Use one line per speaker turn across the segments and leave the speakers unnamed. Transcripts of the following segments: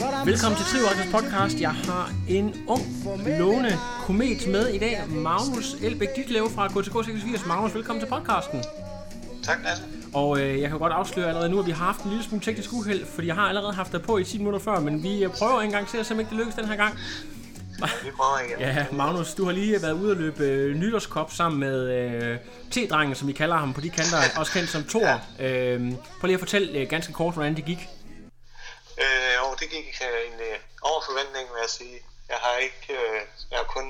Velkommen til
to
podcast. Jeg har en ung, lovende komet med i dag. Magnus Elbæk Ditlev fra KTK 86. Magnus, velkommen til podcasten.
Tak, Lasse.
Og øh, jeg kan godt afsløre allerede nu, at vi har haft en lille smule teknisk uheld, fordi jeg har allerede haft dig på i 10 minutter før, men vi øh, prøver en gang til at se, om ikke det lykkes den her gang.
Vi prøver igen.
Ja, Magnus, du har lige været ude at løbe øh, nytårskop sammen med øh, T-drengen, som vi kalder ham på de kanter, også kendt som Thor. Øh, prøv lige at fortælle øh, ganske kort, hvordan det gik.
Øh, og det gik øh, egentlig over forventning, vil jeg sige. Jeg har ikke, øh, jeg har kun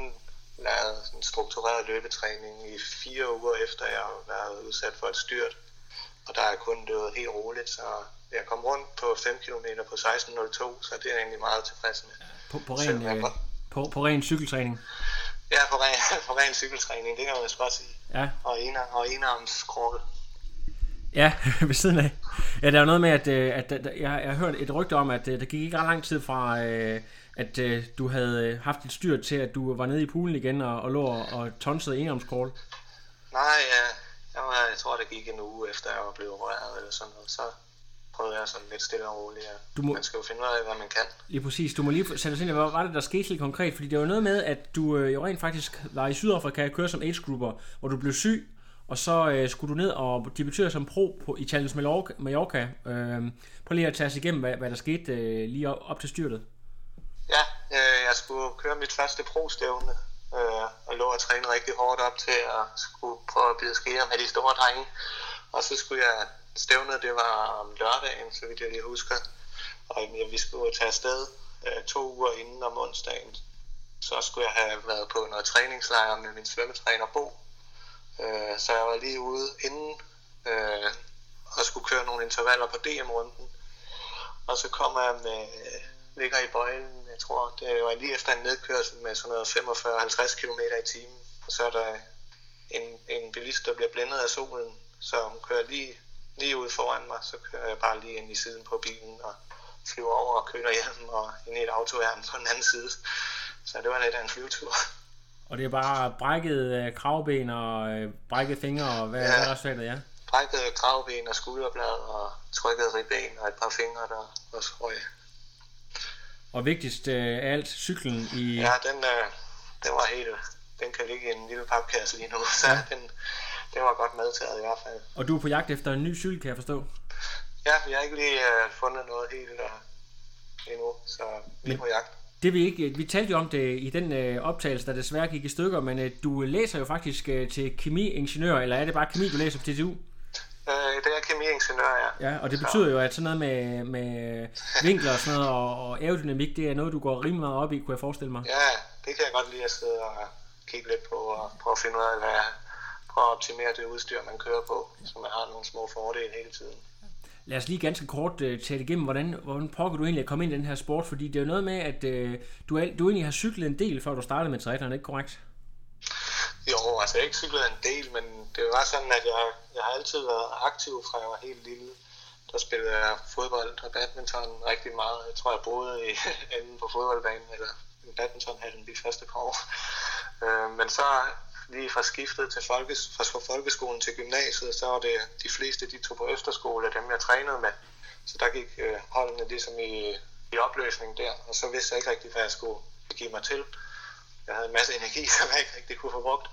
lavet sådan struktureret løbetræning i fire uger efter, jeg har været udsat for et styrt. Og der er kun løbet helt roligt, så jeg kom rundt på 5 km på 16.02, så det er egentlig meget tilfreds med.
På, på, ren,
jeg
øh, på, på ren cykeltræning.
Ja, på ren, på ren cykeltræning, det kan man også godt sige.
Ja,
Og, en, og enarms krål.
Ja, ved siden af. Ja, der er jo noget med, at, øh, at, at jeg, jeg har hørt et rygte om, at øh, der gik ikke ret lang tid fra, øh, at du havde haft et styr til, at du var nede i poolen igen og, og lå og, tonsede enarmskål.
Nej, ja, jeg, var, jeg tror, det gik en uge efter, jeg var blevet opereret eller sådan noget. Så prøvede jeg sådan lidt stille og roligt.
Du må-
Man skal jo finde ud af, hvad man kan.
Lige præcis. Du må lige sætte os ind hvad var det, der skete helt konkret? Fordi det var noget med, at du jo rent faktisk var i Sydafrika og køre som age grouper, hvor du blev syg, og så øh, skulle du ned og debutere som pro på, Italiens Mallorca. Mallorca. Øh, prøv lige at tage os igennem, hvad, hvad der skete øh, lige op, op til styrtet.
Ja, øh, jeg skulle køre mit første pro-stævne, øh, og lå og træne rigtig hårdt op til at skulle prøve at bide skære med de store drenge. Og så skulle jeg, stævne, det var om lørdagen, så vidt jeg lige husker. Og vi skulle tage afsted øh, to uger inden om onsdagen. Så skulle jeg have været på noget træningslejr med min svømmetræner Bo. Øh, så jeg var lige ude inden øh, og skulle køre nogle intervaller på DM-runden. Og så kommer jeg med, ligger i bøjlen, jeg tror, det var lige efter en nedkørsel med sådan noget 45-50 km i timen. Og så er der en, en bilist, der bliver blændet af solen, så hun kører lige, lige ud foran mig, så kører jeg bare lige ind i siden på bilen og flyver over og køler hjem og ind i et autoværn på den anden side. Så det var lidt af en flyvetur.
Og det er bare brækket øh, kravben og øh, brækket fingre og hvad, ja. Hvad er resultatet, ja?
Brækket kravben og skulderblad og trykket ribben og et par fingre, der også røg.
Og vigtigst øh, af alt, cyklen i...
Ja, den, øh, den var helt... Den kan ligge i en lille papkasse lige nu, så ja. den, den var godt medtaget i hvert fald.
Og du er på jagt efter en ny cykel, kan jeg forstå.
Ja, vi har ikke lige øh, fundet noget helt øh, endnu, så vi er på jagt.
Det vi ikke, vi talte jo om det i den øh, optagelse, der desværre gik i stykker, men øh, du læser jo faktisk øh, til kemiingeniør, eller er det bare kemi, du læser på TTU?
Øh, det er kemiingeniør, ja.
Ja, og det betyder jo, at sådan noget med, med vinkler og sådan noget, og, og aerodynamik, det er noget, du går rimelig meget op i, kunne jeg forestille mig.
Ja, det kan jeg godt lide at sidde og kigge lidt på og prøve at finde ud af, hvad prøve at optimere det udstyr, man kører på, så man har nogle små fordele hele tiden.
Lad os lige ganske kort øh, uh, tale igennem, hvordan, hvordan pokker du egentlig at komme ind i den her sport, fordi det er jo noget med, at uh, du, er, du egentlig har cyklet en del, før du startede med triathlon, ikke korrekt?
Jo, altså jeg har ikke cyklet en del, men det var sådan, at jeg, jeg har altid været aktiv fra jeg var helt lille. der spillede jeg fodbold og badminton rigtig meget. Jeg tror, jeg boede i enden på fodboldbanen, eller i badmintonhallen de første par år. Øh, men så lige fra skiftet til folkes, fra folkeskolen til gymnasiet, så var det de fleste, de tog på efterskole, dem jeg trænede med. Så der gik øh, holdene ligesom i, i opløsning der, og så vidste jeg ikke rigtig, hvad jeg skulle give mig til. Jeg havde en masse energi, som jeg ikke rigtig kunne få brugt.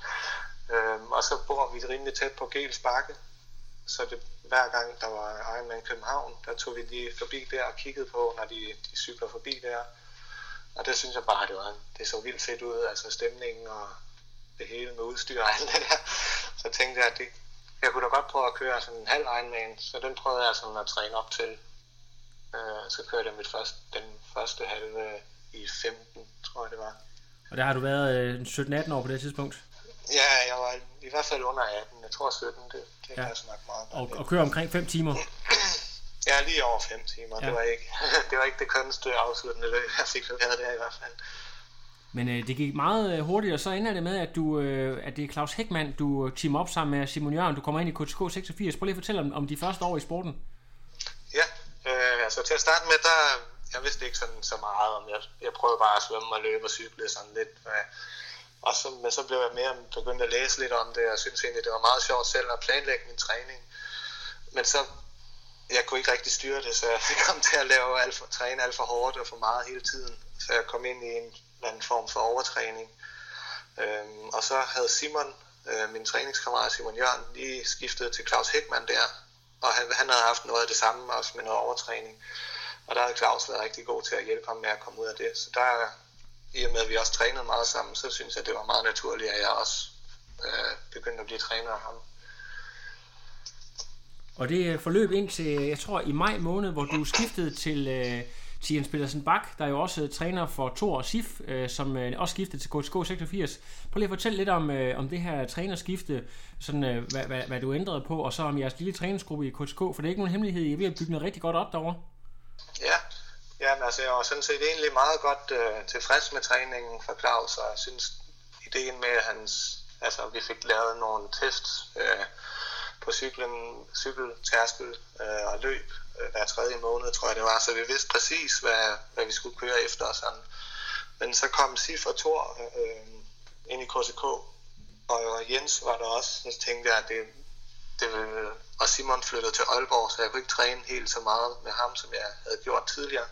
Øhm, og så bor vi rimelig tæt på Gels Bakke, så det, hver gang der var Ironman København, der tog vi lige forbi der og kiggede på, når de, de cykler forbi der. Og det synes jeg bare, det, var, det så vildt fedt ud, altså stemningen og det hele med udstyr og alt det der. Så tænkte jeg, at det, jeg kunne da godt prøve at køre sådan en halv Ironman, så den prøvede jeg sådan at træne op til. Øh, så kørte jeg mit første, den første halve i 15, tror jeg det var.
Og der har du været øh, 17-18 år på det tidspunkt?
Ja, jeg var i hvert fald under 18. Jeg tror 17, det, det ja. kan jeg snakke meget
om. Og, og køre omkring 5 timer?
ja, lige over 5 timer. Ja. Det, var ikke, det var ikke det kønneste afsluttende løb, jeg fik leveret der i hvert fald.
Men øh, det gik meget øh, hurtigt, og så ender det med, at, du, øh, at det er Claus Hækman, du øh, teamer op sammen med Simon Jørgen. Du kommer ind i KTK 86. Prøv lige at fortælle om, om de første år i sporten.
Ja, øh, altså til at starte med, der, jeg vidste ikke sådan så meget om, jeg, jeg prøvede bare at svømme og løbe og cykle sådan lidt. Øh, og så, men så blev jeg mere begyndt at læse lidt om det, og synes egentlig, det var meget sjovt selv at planlægge min træning. Men så, jeg kunne ikke rigtig styre det, så jeg kom til at lave alt for, træne alt for hårdt og for meget hele tiden. Så jeg kom ind i en eller anden form for overtræning. Øhm, og så havde Simon, øh, min træningskammerat Simon Jørgen, lige skiftet til Claus Hækman der, og han, han havde haft noget af det samme, også med noget overtræning. Og der havde Claus været rigtig god til at hjælpe ham med at komme ud af det. Så der, i og med at vi også trænede meget sammen, så synes jeg, det var meget naturligt, at jeg også øh, begyndte at blive træner af ham.
Og det forløb ind til, jeg tror i maj måned, hvor du skiftede til, øh, til Jens Petersen Bak, der er jo også øh, træner for Thor og Sif, øh, som øh, også skiftede til KSK 86. Prøv lige at fortælle lidt om, øh, om det her trænerskifte, sådan, øh, hvad, hvad, hvad, du ændrede på, og så om jeres lille træningsgruppe i KSK, for det er ikke nogen hemmelighed, I er ved at bygge noget rigtig godt op derovre.
Ja, Jamen altså, jeg var sådan set egentlig meget godt øh, tilfreds med træningen for Claus, og jeg synes, ideen med, at hans, altså, vi fik lavet nogle tests øh, på cyklen, cykeltærskel øh, og løb øh, hver tredje måned, tror jeg det var, så vi vidste præcis, hvad, hvad vi skulle køre efter og sådan. Men så kom Sif og Thor øh, ind i KCK, og Jens var der også, så tænkte jeg, at det, det ville, og Simon flyttede til Aalborg, så jeg kunne ikke træne helt så meget med ham, som jeg havde gjort tidligere.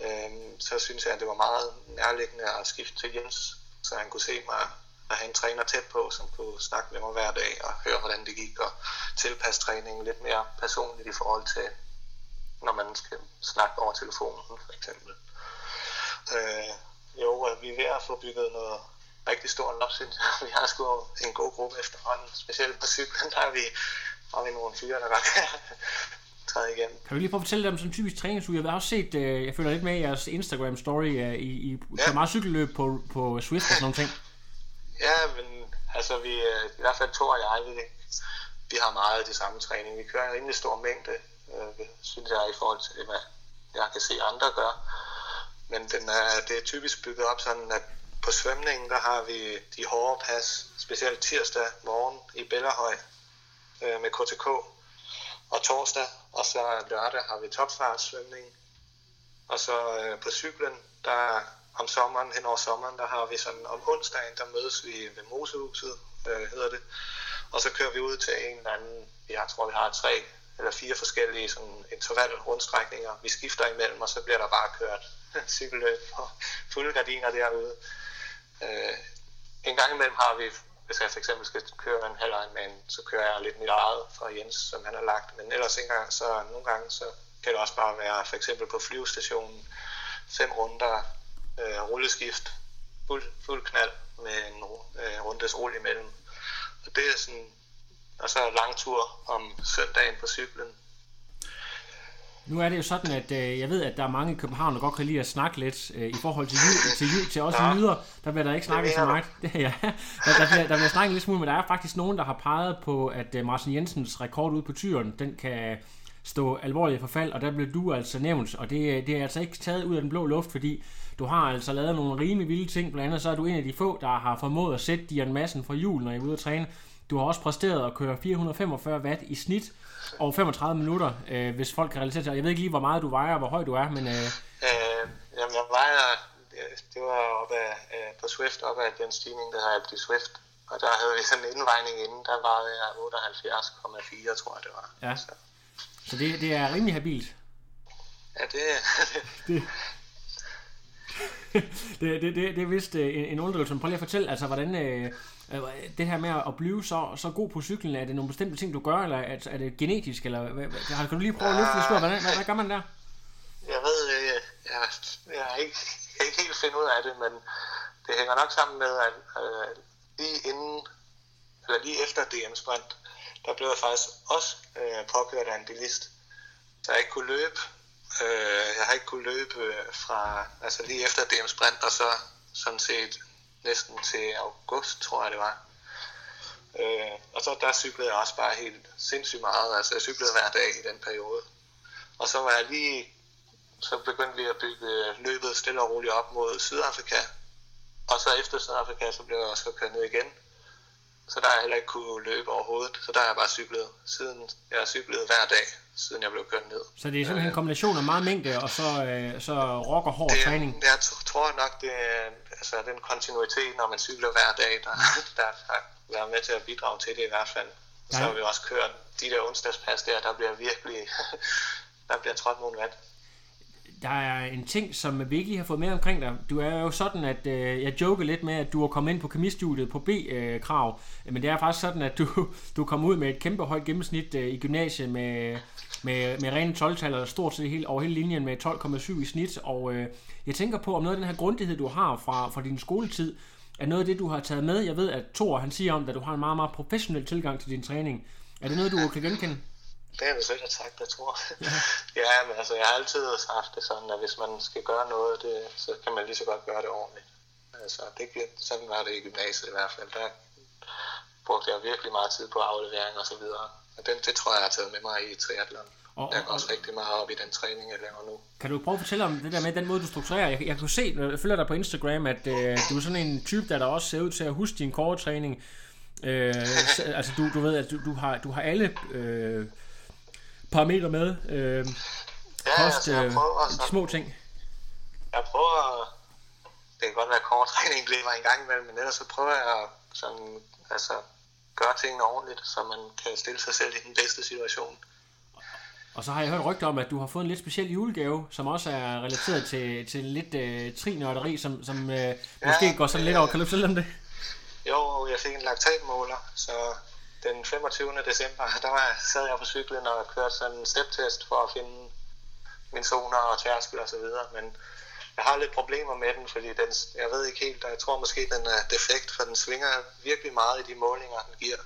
Øh, så synes jeg, at det var meget nærliggende at skifte til Jens, så han kunne se mig at have en træner tæt på, som kunne snakke med mig hver dag og høre, hvordan det gik, og tilpasse træningen lidt mere personligt i forhold til, når man skal snakke over telefonen, for eksempel. Øh, jo, vi er ved at få bygget noget rigtig stort op, synes jeg. Vi har sgu en god gruppe efterhånden, specielt på cyklen, der har vi, har vi nogle fyre, der godt træde igen.
Kan du lige prøve at fortælle dem om sådan en typisk træningsuge? Jeg har også set, uh, jeg følger lidt med i jeres Instagram story, uh, I, I ja. meget cykelløb på, på Swift og sådan nogle ting.
Altså vi, øh, i hvert fald to og jeg, vi, vi har meget af det samme træning. Vi kører en rimelig stor mængde, uh, synes jeg, i forhold til det, hvad jeg kan se andre gør. Men den er, det er typisk bygget op sådan, at på svømningen, der har vi de hårde pas, specielt tirsdag morgen i Bellerhøj øh, med KTK. Og torsdag og så lørdag har vi topfartsvømning. Og så øh, på cyklen, der om sommeren, hen over sommeren, der har vi sådan om onsdagen, der mødes vi ved Mosehuset, øh, hedder det. Og så kører vi ud til en eller anden, jeg tror vi har tre eller fire forskellige sådan interval rundstrækninger. Vi skifter imellem, og så bliver der bare kørt cykelløb og fulde gardiner derude. Øh, en gang imellem har vi hvis jeg for eksempel skal køre en halv Ironman, så kører jeg lidt mit eget fra Jens, som han har lagt. Men ellers en gang, så nogle gange, så kan det også bare være for eksempel på flyvestationen, fem runder øh, rulleskift, fuld, fuld knald med en øh, rundes rulle imellem. Og det er sådan, og så lang tur om søndagen på cyklen,
nu er det jo sådan, at øh, jeg ved, at der er mange i København, der godt kan lide at snakke lidt øh, i forhold til jul, til, jul, til os ja. nyder. Der bliver der ikke snakket så meget. Det, ja. der, der, bliver, der bliver snakket lidt smule, men der er faktisk nogen, der har peget på, at øh, Martin Jensens rekord ude på tyren, den kan stå alvorligt forfald, og der blev du altså nævnt, og det, det er altså ikke taget ud af den blå luft, fordi du har altså lavet nogle rimelig vilde ting, blandt andet så er du en af de få, der har formået at sætte Dian Massen fra jul, når I er ude at træne. du har også præsteret at køre 445 watt i snit over 35 minutter, øh, hvis folk kan relatere til Jeg ved ikke lige, hvor meget du vejer, og hvor høj du er, men... Øh...
Øh, jamen, jeg vejer, det var op af, øh, på Swift, op af den stigning, der har Alpe Swift. Og der havde vi sådan en indvejning inden, der var jeg 78,4, tror jeg det var.
Ja.
Så,
Så det, det er rimelig habilt.
ja, det,
Det, det, det, det, det er vist øh, en, en underdrivelse. Prøv lige at fortælle, altså, hvordan øh, øh, det her med at blive så, så god på cyklen, er det nogle bestemte ting, du gør, eller er, er det genetisk, eller hvad, hvad, kan du lige prøve at løfte det skur? Hvordan, hvad, hvad gør man der?
jeg ved, øh, jeg, jeg, har ikke, jeg kan ikke helt finde ud af det, men det hænger nok sammen med, at øh, lige inden, eller lige efter DM Sprint, der blev jeg faktisk også øh, påkørt af en bilist, så jeg ikke kunne løbe. Øh, jeg har ikke kunnet løbe øh, fra, altså lige efter DM Sprint, og så sådan set næsten til august, tror jeg det var. Øh, og så der cyklede jeg også bare helt sindssygt meget, altså jeg cyklede hver dag i den periode. Og så var jeg lige så begyndte vi at bygge løbet stille og roligt op mod Sydafrika. Og så efter Sydafrika, så blev jeg også kørt ned igen. Så der har jeg heller ikke kunne løbe overhovedet. Så der har jeg bare cyklet, siden jeg har cyklet hver dag, siden jeg blev kørt ned.
Så det er simpelthen en kombination af meget mængde, og så, øh, så rock og hård
Det,
træning.
jeg tror nok, det er altså, den kontinuitet, når man cykler hver dag, der, der har været med til at bidrage til det i hvert fald. Så har vi også kørt de der onsdagspas der, der bliver virkelig, der bliver trådt nogle vand.
Der er en ting, som vi ikke lige har fået med omkring dig. Du er jo sådan, at øh, jeg joker lidt med, at du er kommet ind på kemistudiet på B-krav. Men det er faktisk sådan, at du, du kom ud med et kæmpe højt gennemsnit øh, i gymnasiet med, med, med rene 12-taller, stort set hele, over hele linjen med 12,7 i snit. Og øh, jeg tænker på, om noget af den her grundighed, du har fra, fra din skoletid, er noget af det, du har taget med. Jeg ved, at Thor han siger om, at du har en meget, meget professionel tilgang til din træning. Er det noget, du kan genkende?
Det er vel sikkert sagt, jeg tror. ja, men altså, jeg har altid haft det sådan, at hvis man skal gøre noget, det, så kan man lige så godt gøre det ordentligt. Altså, det, sådan var det i gymnasiet i hvert fald. Der brugte jeg virkelig meget tid på aflevering og så videre. Og den, det tror jeg, jeg har taget med mig i triathlon.
Og-
Jeg går
og-
også rigtig meget op i den træning, jeg laver nu.
Kan du prøve at fortælle om det der med den måde, du strukturerer? Jeg, jeg kunne se, når jeg følger dig på Instagram, at øh, du er sådan en type, der, der også ser ud til at huske din core-træning. Øh, så, altså, du, du ved, at du, du, har, du har alle øh, parametre med. Øh,
Ja,
kost,
altså, jeg
øh,
prøver sådan,
små ting.
jeg prøver, det kan godt være, at korttræning bliver en gang imellem, men ellers så prøver jeg at sådan, altså, gøre tingene ordentligt, så man kan stille sig selv i den bedste situation.
Og så har jeg hørt rygter om, at du har fået en lidt speciel julegave, som også er relateret til, til lidt øh, trinørderi, som, som øh, måske går sådan lidt over. Kan du fortælle om det?
Jo, jeg fik en laktatmåler, så den 25. december, der var, sad jeg på cyklen og kørte sådan en steptest for at finde min zoner og tærskel og så videre, men jeg har lidt problemer med den, fordi den, jeg ved ikke helt, jeg tror måske den er defekt, for den svinger virkelig meget i de målinger, den giver.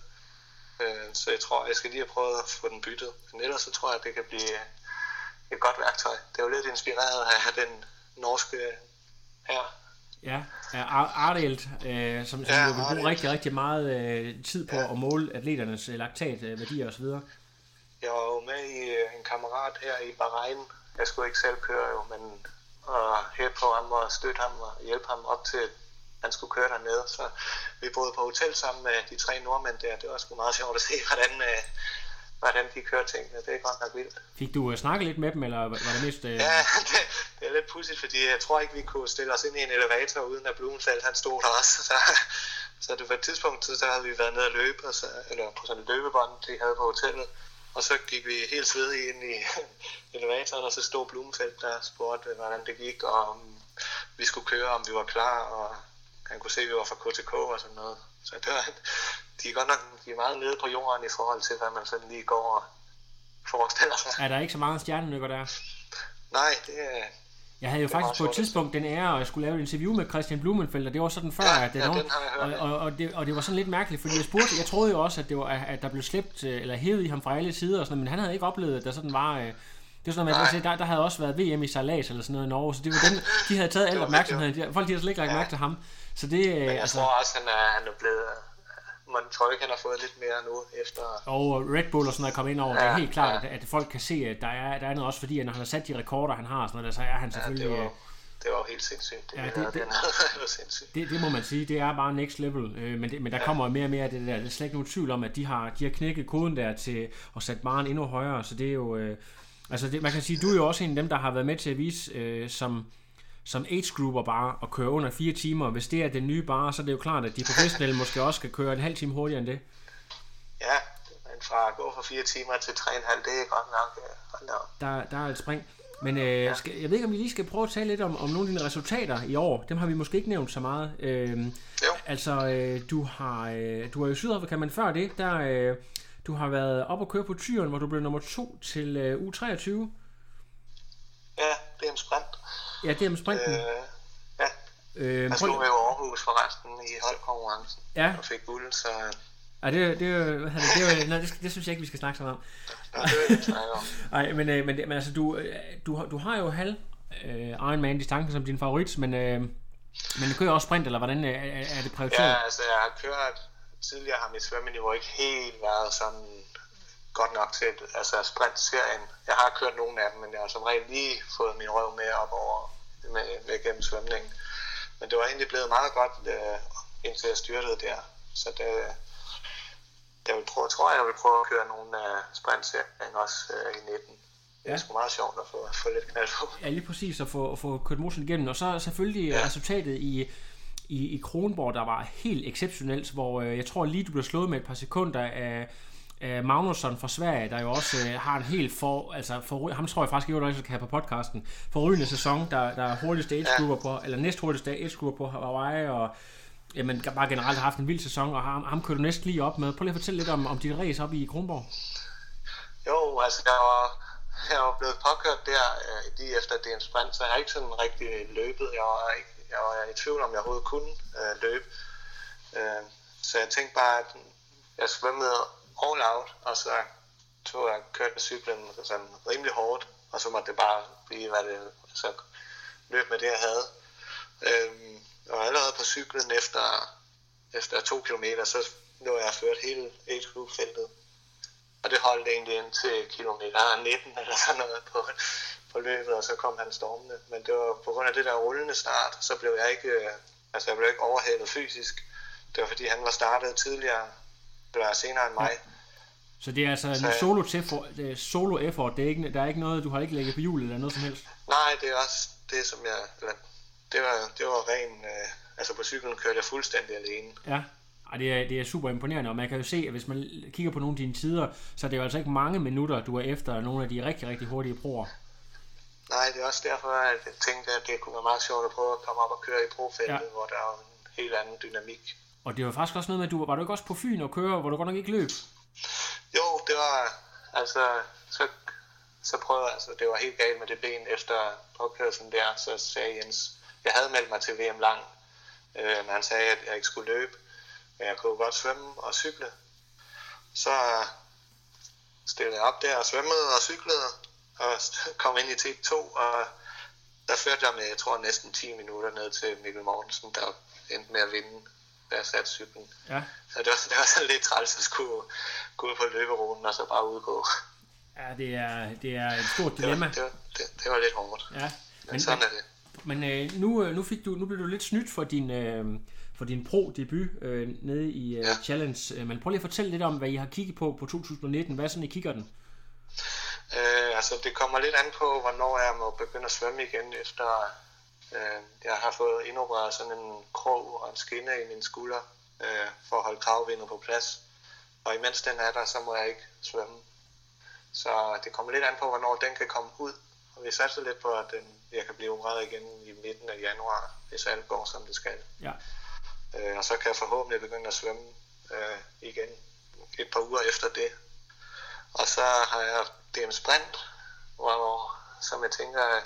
Øh, Så jeg tror, jeg skal lige have prøvet at få den byttet. Men ellers så tror jeg, at det kan blive et godt værktøj. Det er jo lidt inspireret af den norske her.
Ja, Ar- Ardelt, øh, som, som
Ja,
jo vil bruge rigtig, rigtig meget øh, tid på at måle atleternes øh, laktatværdier osv.
Jeg var jo med i øh, en kammerat her i Bahrain. Jeg skulle ikke selv køre jo, men at hæppe på ham og støtte ham og hjælpe ham op til, at han skulle køre dernede. Så vi boede på hotel sammen med de tre nordmænd der. Det var sgu meget sjovt at se, hvordan, øh, hvordan de kører tingene. Det er godt nok vildt.
Fik du øh, snakket lidt med dem, eller var det mest... Øh...
Ja, det, det er lidt pudsigt, fordi jeg tror ikke, vi kunne stille os ind i en elevator, uden at Blumenfeldt han stod der også. Så, så det var et tidspunkt, så der havde vi været nede og løbe, og så, eller på sådan en løbebånd, de havde på hotellet. Og så gik vi helt svedige ind i elevatoren, og så stod Blumenfeldt der og spurgte, hvordan det gik, og om vi skulle køre, om vi var klar, og han kunne se, at vi var fra KTK og sådan noget. Så det var, de er godt nok de er meget nede på jorden i forhold til, hvad man sådan lige går og forestiller sig.
Er der ikke så mange stjernenykker der?
Nej, det er,
Jeg havde jo
er
faktisk på et tidspunkt den ære, at jeg skulle lave et interview med Christian Blumenfeldt, og det var sådan før,
Ja,
at det
ja, den
og, og, og, det, og det var sådan lidt mærkeligt, fordi jeg spurgte, jeg troede jo også, at, det var, at der blev slæbt, øh, eller hævet i ham fra alle sider, og sådan, men han havde ikke oplevet, at der sådan var... Øh, det var sådan, noget, at der, der havde også været VM i Salas eller sådan noget i Norge, så det var dem, de havde taget al opmærksomheden. De- Folk de havde slet ikke lagt mærke til ham. Så det, øh,
Men jeg
altså,
tror også, han er, han er blevet... Man tror ikke, han har fået lidt mere nu efter...
og Red Bull og sådan noget kommer ind over, det er
Ja,
helt klart,
ja.
at, at folk kan se, at der er, der er noget også fordi, at når han har sat de rekorder, han har sådan noget, så er han
Ja,
selvfølgelig...
det var,
øh,
det var jo helt sindssygt. Det,
Ja,
ja,
det-
det,
det-
det, sindssygt.
Det, det må man sige, det er bare next level, øh, men, det, men der kommer jo mere og mere af det der. Det er slet ikke nogen tvivl om, at de har, de har knækket koden der til at sætte baren endnu højere, så det er jo... Øh, altså det, man kan sige, du er jo også en af dem, der har været med til at vise øh, som, som age grouper bare at køre under fire timer. Hvis det er den nye bar, så er det jo klart, at de professionelle måske også skal køre en halv time hurtigere end det.
Ja, men fra at gå fra fire timer til tre og en halv, det er godt nok. øh, Hold.
Der, der er et spring. Men øh, skal, jeg ved ikke, om vi lige skal prøve at tale lidt om, om nogle af dine resultater i år. Dem har vi måske ikke nævnt så meget. Øh,
Jo.
Altså, øh, du har øh, du er i Sydafrika, men før det, der øh, du har været op og køre på tyren, hvor du blev nummer to til øh, U23.
Ja, det er en sprint.
Ja, det er med sprinten.
Øh, ja,
Øh,
jeg slog med Aarhus forresten i holdkonkurrencen.
Ja.
Og fik guld, så
ja, det, det, er det, det, jo- nej, det, det, synes jeg ikke, vi skal snakke
det ikke snakke om.
Nej, men, øh, men, men altså, du, øh, du, du har jo halv øh, Ironman distancen som din favorit, men, øh, men du kører også sprint, eller hvordan øh, er, er det prioriteret?
Ja, altså jeg har kørt, tidligere har mit svømmeniveau ikke helt været sådan godt nok til, altså sprintserien. Jeg har kørt nogle af dem, men jeg har som regel lige fået min røv med op over med, med gennem svømningen. Men det var egentlig blevet meget godt, øh, indtil jeg styrtede der. Så det, jeg vil prøve, tror jeg, jeg vil prøve at køre nogle af sprintserien også øh, i 19. Det er
Ja.
sgu meget sjovt at få, få lidt knald på.
Ja, lige præcis at få, at få kørt motion igennem. Og så selvfølgelig ja.
Ja.
resultatet i, i, i Kronborg, der var helt exceptionelt, hvor øh, jeg tror lige, du blev slået med et par sekunder af, af Magnusson fra Sverige, der jo også øh, har en helt for, altså for, ham tror jeg faktisk ikke, jeg skal have på podcasten, forrygende sæson, der, der er hurtigste age ja. på, eller næst hurtigste age på Hawaii, og jamen, bare generelt har haft en vild sæson, og ham, ham kører du næsten lige op med. Prøv lige at fortælle lidt om, om dit race op i Kronborg.
Jo, altså jeg var, jeg var blevet påkørt der øh, lige efter det er en sprint, så jeg har ikke sådan rigtig løbet. Jeg var, ikke, jeg var i tvivl om, jeg overhovedet kunne øh, løbe. Øh, så jeg tænkte bare, at jeg svømmede all out, og så tog jeg kørt med cyklen sådan rimelig hårdt, og så måtte det bare blive, hvad det så løb med det, jeg havde. Øhm, og allerede på cyklen efter, efter to kilometer, så lå jeg ført hele HQ-feltet. Og det holdt egentlig ind til kilometer 19 eller sådan noget på, på løbet, og så kom han stormende. Men det var på grund af det der rullende start, så blev jeg ikke, øh, altså jeg blev ikke overhalet fysisk. Det var fordi han var startet tidligere, eller senere end mig.
Så det er altså en
Så-
solo, det er solo effort. Det er ikke, der er ikke noget, du har ikke lægget på hjulet eller noget som helst.
Nej, det er også det, som jeg, eller, det var, det var ren, øh, altså på cyklen kørte jeg fuldstændig alene.
Ja. Ej, det, er, det er super imponerende, og man kan jo se, at hvis man kigger på nogle af dine tider, så er det jo altså ikke mange minutter, du er efter nogle af de rigtig, rigtig hurtige proer.
Nej, det er også derfor, at jeg tænkte, at det kunne være meget sjovt at prøve at komme op og køre i profeltet,
Ja.
hvor der er en helt anden dynamik.
Og det var faktisk også noget med, at du var du ikke også på Fyn og køre, hvor du godt nok ikke løb?
Jo, det var, altså, så, så prøvede altså, det var helt galt med det ben efter påkørselen der, så sagde Jens, jeg havde meldt mig til VM lang, øh, men han sagde, at jeg ikke skulle løbe, men jeg kunne godt svømme og cykle. Så stillede jeg op der og svømmede og cyklede, og kom ind i T2, og der førte jeg med, jeg tror, næsten 10 minutter ned til Mikkel Mortensen, der endte med at vinde, da jeg satte cyklen.
Ja.
Så det var, det var sådan lidt træls at skulle gå ud på løberuten og så bare udgå.
Ja, det er, det er et stort
Det var,
dilemma.
det var, det, det var lidt hårdt.
Ja.
Men
Men,
sådan er det.
men øh, nu, øh, nu, fik du, nu blev du lidt snydt for din, øh, for din pro-debut øh, nede i øh,
Ja.
Challenge. Øh, Men prøv lige at fortælle lidt om, hvad I har kigget på på 2019. Hvad er sådan, I kigger den?
Øh, altså, det kommer lidt an på, hvornår jeg må begynde at svømme igen, efter øh, jeg har fået indopereret sådan en krog og en skinne i min skulder, øh, for at holde kravvindet på plads. Og imens den er der, så må jeg ikke svømme. Så det kommer lidt an på, hvornår den kan komme ud. Og vi satser lidt på, at den, jeg kan blive opereret igen i midten af januar, hvis alt går, som det skal.
Ja.
Øh, og så kan jeg forhåbentlig begynde at svømme øh, igen et par uger efter det. Og så har jeg DM Sprint, hvor, som jeg tænker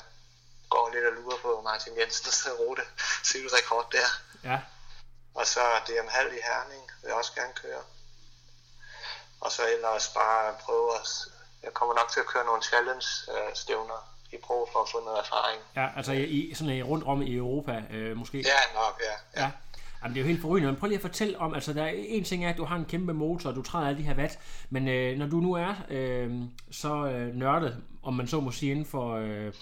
går lidt og lurer på Martin Jensens rute, cykelrekord der.
Ja.
Og så DM Halv i Herning vil jeg også gerne køre. Og så ellers bare prøve at... Jeg kommer nok til at køre nogle challenge-stævner i pro for at få noget erfaring.
Ja, altså i, sådan rundt om i Europa øh, måske.
Ja, nok, ja.
Ja. Jamen, det er jo helt forrygende. Men prøv lige at fortælle om, altså der er en ting er, at du har en kæmpe motor, og du træder alle de her watt, men øh, når du nu er øh, så øh, nørdet, om man så må sige, inden for, øh,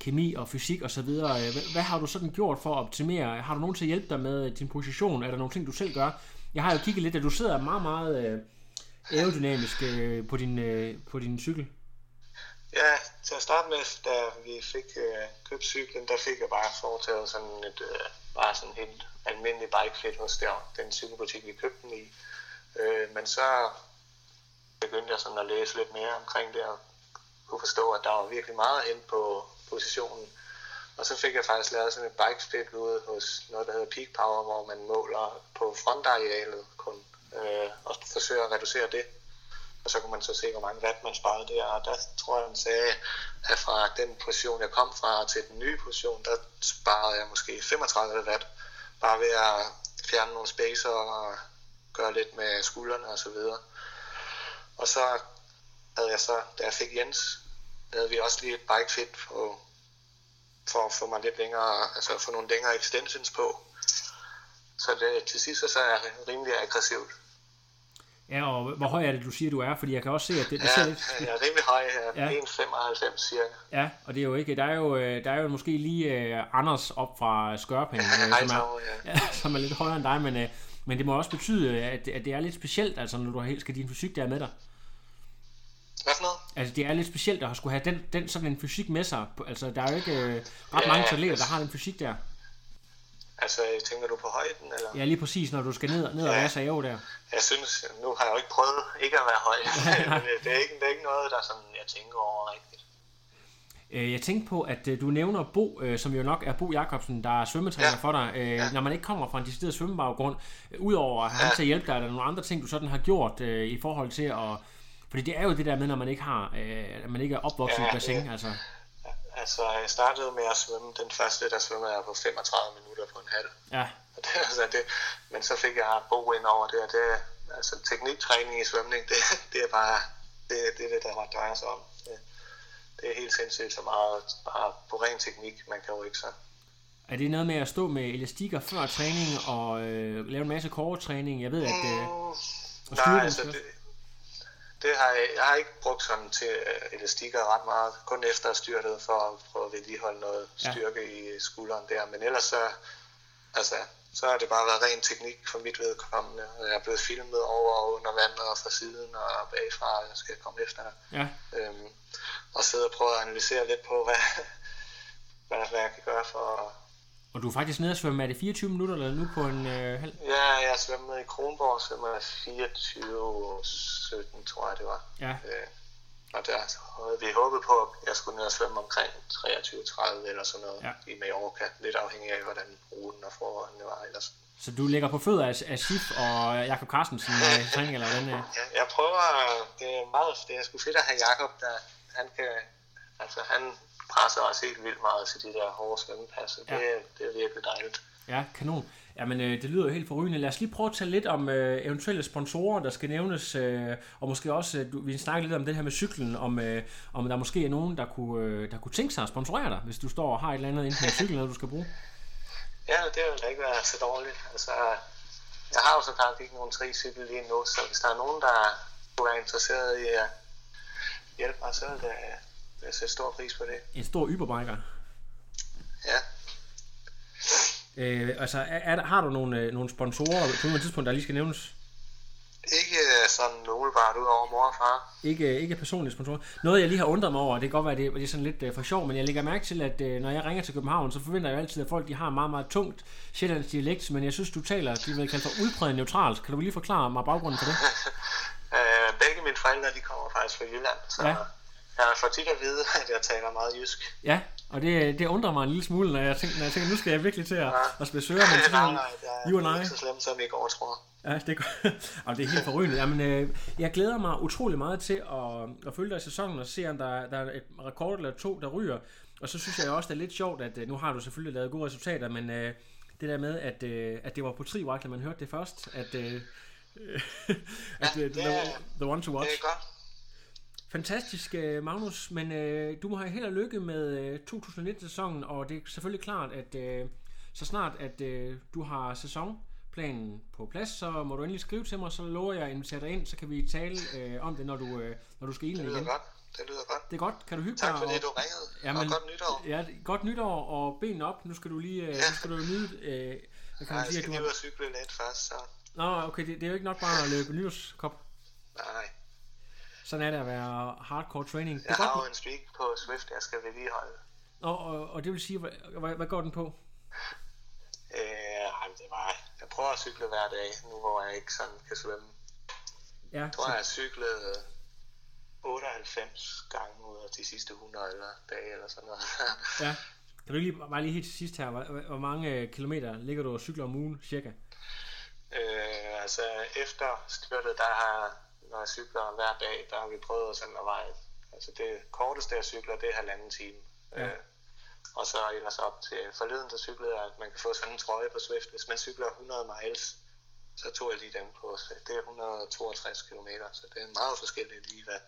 kemi og fysik og så videre. Øh, hvad, hvad har du sådan gjort for at optimere? Har du nogen til at hjælpe dig med øh, din position? Er der nogle ting, du selv gør? Jeg har jo kigget lidt, at du sidder meget, meget øh, aerodynamisk øh, på, din, øh, på din cykel.
Ja, til at starte med, da vi fik øh, købt cyklen, der fik jeg bare foretaget sådan et, øh, bare sådan helt almindelig bikefit hos der, den cykelbutik, vi købte den i. Øh, men så begyndte jeg sådan at læse lidt mere omkring det, og kunne forstå, at der var virkelig meget hen på positionen. Og så fik jeg faktisk lavet sådan et bikeflip ude hos noget, der hedder Peak Power, hvor man måler på frontarealet kun, øh, og forsøger at reducere det og så kunne man så se, hvor mange watt man sparede der, og der tror jeg, han sagde, at fra den position, jeg kom fra, til den nye position, der sparede jeg måske 35 watt, bare ved at fjerne nogle spacer og gøre lidt med skuldrene og så videre. Og så havde jeg så, da jeg fik Jens, havde vi også lige et bike fit på, for at få mig lidt længere, altså få nogle længere extensions på. Så det, til sidst så er jeg rimelig aggressivt.
Ja, og hvor høj er det, du siger, du er? Fordi jeg kan også se, at det, det
ja,
ser lidt...
jeg er rimelig høj her. Ja. 1,95 cirka.
Ja, og det er jo ikke... Der er jo, øh, der er jo måske lige uh, Anders op fra Skørping,
ja,
som, er, ja. ja, som er lidt højere end dig, men, uh, men det må også betyde, at, at det er lidt specielt, altså når du har, skal din fysik der med dig.
Hvad for noget?
Altså, det er lidt specielt at skulle have den, den sådan en fysik med sig. Altså, der er jo ikke uh, ret ja, mange atleter, der har den fysik der.
Altså, tænker du på højden? Eller?
Ja, lige præcis, når du skal ned, ned og være så der.
Jeg synes, nu har jeg jo ikke prøvet ikke at være høj, men det er, ikke, det er ikke noget, der sådan, jeg tænker over rigtigt.
Øh, jeg tænkte på, at øh, du nævner Bo, øh, som jo nok er Bo Jakobsen, der er svømmetræner ja. for dig. Ja. Når man ikke kommer fra en decideret svømmebaggrund, udover at han ja. til at hjælpe dig, er der nogle andre ting, du sådan har gjort i forhold til at... Fordi det er jo det der med, når man ikke har, at man ikke er opvokset ja, i bassin, altså.
Altså, jeg startede med at svømme. Den første, der svømmede jeg på 35 minutter på en halv.
Ja.
Og det, altså, det, men så fik jeg Bo ind over det, og det, altså, tekniktræning i svømning, det, det er bare det, det, det der drejer sig om. Det, det er helt sindssygt så meget bare på ren teknik, man kan jo ikke så.
Er det noget med at stå med elastikker før træning og øh, lave en masse core-træning? Jeg ved, at... Øh,
mm, nej, altså, det, det har jeg, jeg har ikke brugt sådan til øh, elastikker ret meget, kun efter styrtet for at prøve at vedligeholde noget styrke ja. i skulderen der, men ellers så, altså, så har det bare været ren teknik for mit vedkommende. Jeg er blevet filmet over og under vandet og fra siden og bagfra, jeg skal komme efter.
Ja.
Øhm, og sidde og prøve at analysere lidt på, hvad, hvad, hvad jeg kan gøre for
og du er faktisk nede og svømme, er det 24 minutter eller nu på en øh, halv?
Ja, jeg svømmede i Kronborg, svømmer jeg 24 17, tror jeg det var.
Ja. Øh,
og der havde vi håbet på, at jeg skulle ned og svømme omkring 23-30 eller sådan noget
ja.
i Mallorca. Lidt afhængig af, hvordan ruten og forholdene var ellers.
Så du ligger på fødder af, af Sif og Jakob Carstensen i træning, eller hvordan?
Ja, jeg prøver, det er meget, det er sgu fedt at have Jakob, der han kan, altså han presser også helt vildt meget til de der hårde svømmepas, ja. det, det er virkelig dejligt.
Ja, kanon. Jamen, øh, det lyder jo helt forrygende. Lad os lige prøve at tale lidt om øh, eventuelle sponsorer, der skal nævnes, øh, og måske også, øh, du, vi snakke lidt om det her med cyklen, om, øh, om der måske er nogen, der kunne, øh, der kunne tænke sig at sponsorere dig, hvis du står og har et eller andet inden en cykel, du skal bruge.
Ja, det vil da ikke være så dårligt. Altså, jeg har jo så klart ikke nogen tricykel lige nu, så hvis der er nogen, der kunne være interesseret i at hjælpe mig, så vil det jeg sætter stor pris på det.
En stor yberbiker?
Ja.
Øh, altså, er, er, har du nogle, øh, nogle sponsorer på et tidspunkt, der lige skal nævnes?
Ikke øh, sådan umiddelbart ud over mor og far.
Ikke, ikke personlige sponsorer. Noget jeg lige har undret mig over, det kan godt være, det, det er sådan lidt uh, for sjov, men jeg lægger mærke til, at uh, når jeg ringer til København, så forventer jeg altid, at folk de har meget, meget tungt sjællands dialekt, men jeg synes, du taler, de vil kalde for udpræget neutralt. Kan du lige forklare mig baggrunden for det?
uh, begge mine forældre, de kommer faktisk fra Jylland, så
ja.
Jeg får tit at vide, at jeg taler meget jysk.
Ja, og det, det undrer mig en lille smule, når jeg tænker, når jeg tænker nu skal jeg virkelig til at, ja. at besøge men
så, nej, nej, det er ikke så slemt, som I går, tror
Ja, det er, og det er helt forrygende. Jamen, øh, jeg glæder mig utrolig meget til at, at følge dig i sæsonen og se, om der, der er et rekord eller to, der ryger. Og så synes jeg også, det er lidt sjovt, at øh, nu har du selvfølgelig lavet gode resultater, men øh, det der med, at, øh, at det var på tri da man hørte det først, at, øh,
at ja,
øh, the, the one to watch.
Det er godt.
Fantastisk, øh, Magnus, men øh, du må have held og lykke med øh, 2019-sæsonen, og det er selvfølgelig klart, at øh, så snart at øh, du har sæson planen på plads, så må du endelig skrive til mig, så lover jeg at invitere dig ind, så kan vi tale øh, om det, når du, øh, når du skal ilden
Det lyder
igen.
godt. Det lyder godt.
Det er godt. Kan du hygge
Tak
dig?
fordi
og-
du ringede.
Jamen,
og godt nytår.
Ja, godt nytår og benene op. Nu skal du lige, øh, nu skal du nyde, øh, hvad kan
Nej, jeg
sige, at
skal lige ud og cykle lidt først, så
Nå, okay, det, det er jo ikke nok bare at løbe nytårskop.
nej.
Sådan er det at være hardcore training.
Jeg har jo en streak på Swift, jeg skal vedligeholde.
Og, og, og det vil sige, hvad, hvad, går den på?
Øh, det var, jeg prøver at cykle hver dag, nu hvor jeg ikke sådan kan svømme.
Ja,
Jeg tror, jeg har cyklet 98 gange ud af de sidste 100 eller dage eller sådan noget.
ja. Kan du lige, bare lige helt til sidst her, hvor, hvor mange øh, kilometer ligger du og cykler om ugen, cirka?
øh, altså efter styrtet, der har når jeg cykler hver dag, der har vi prøvet at veje. Altså det korteste jeg cykler, det er halvanden time.
Ja.
Øh, og så ellers op til forleden, der cyklede jeg, at man kan få sådan en trøje på Swift. Hvis man cykler 100 miles, så tog jeg lige dem på. Så det er 162 km, så det er meget forskelligt lige, hvad,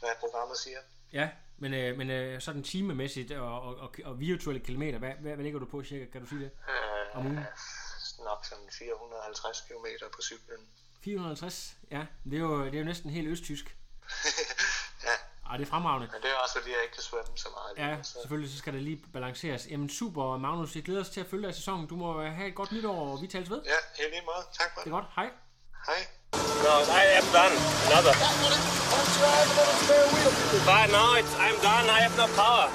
hvad programmet siger.
Ja, men, øh, men øh, sådan timemæssigt og, og, og, og virtuelle kilometer, hvad, hvad, hvad ligger du på cirka? Kan du sige det?
Øh,
Om ugen?
nok sådan 450 km på cyklen.
450? Ja, det er jo, det er jo næsten helt østtysk.
ja,
Ej, det er fremragende.
men det er også fordi, jeg ikke kan svømme så meget. lige
Ja,
nu, så.
selvfølgelig så skal det lige balanceres. Jamen super, Magnus. Jeg glæder os til at følge dig i sæsonen. Du må have et godt nytår, og vi tales ved.
Ja, i lige måde. Tak for
Det
det.
er godt. Hej.
Hej.
No, I am done. Another. But no, it's, I'm done. I have no power.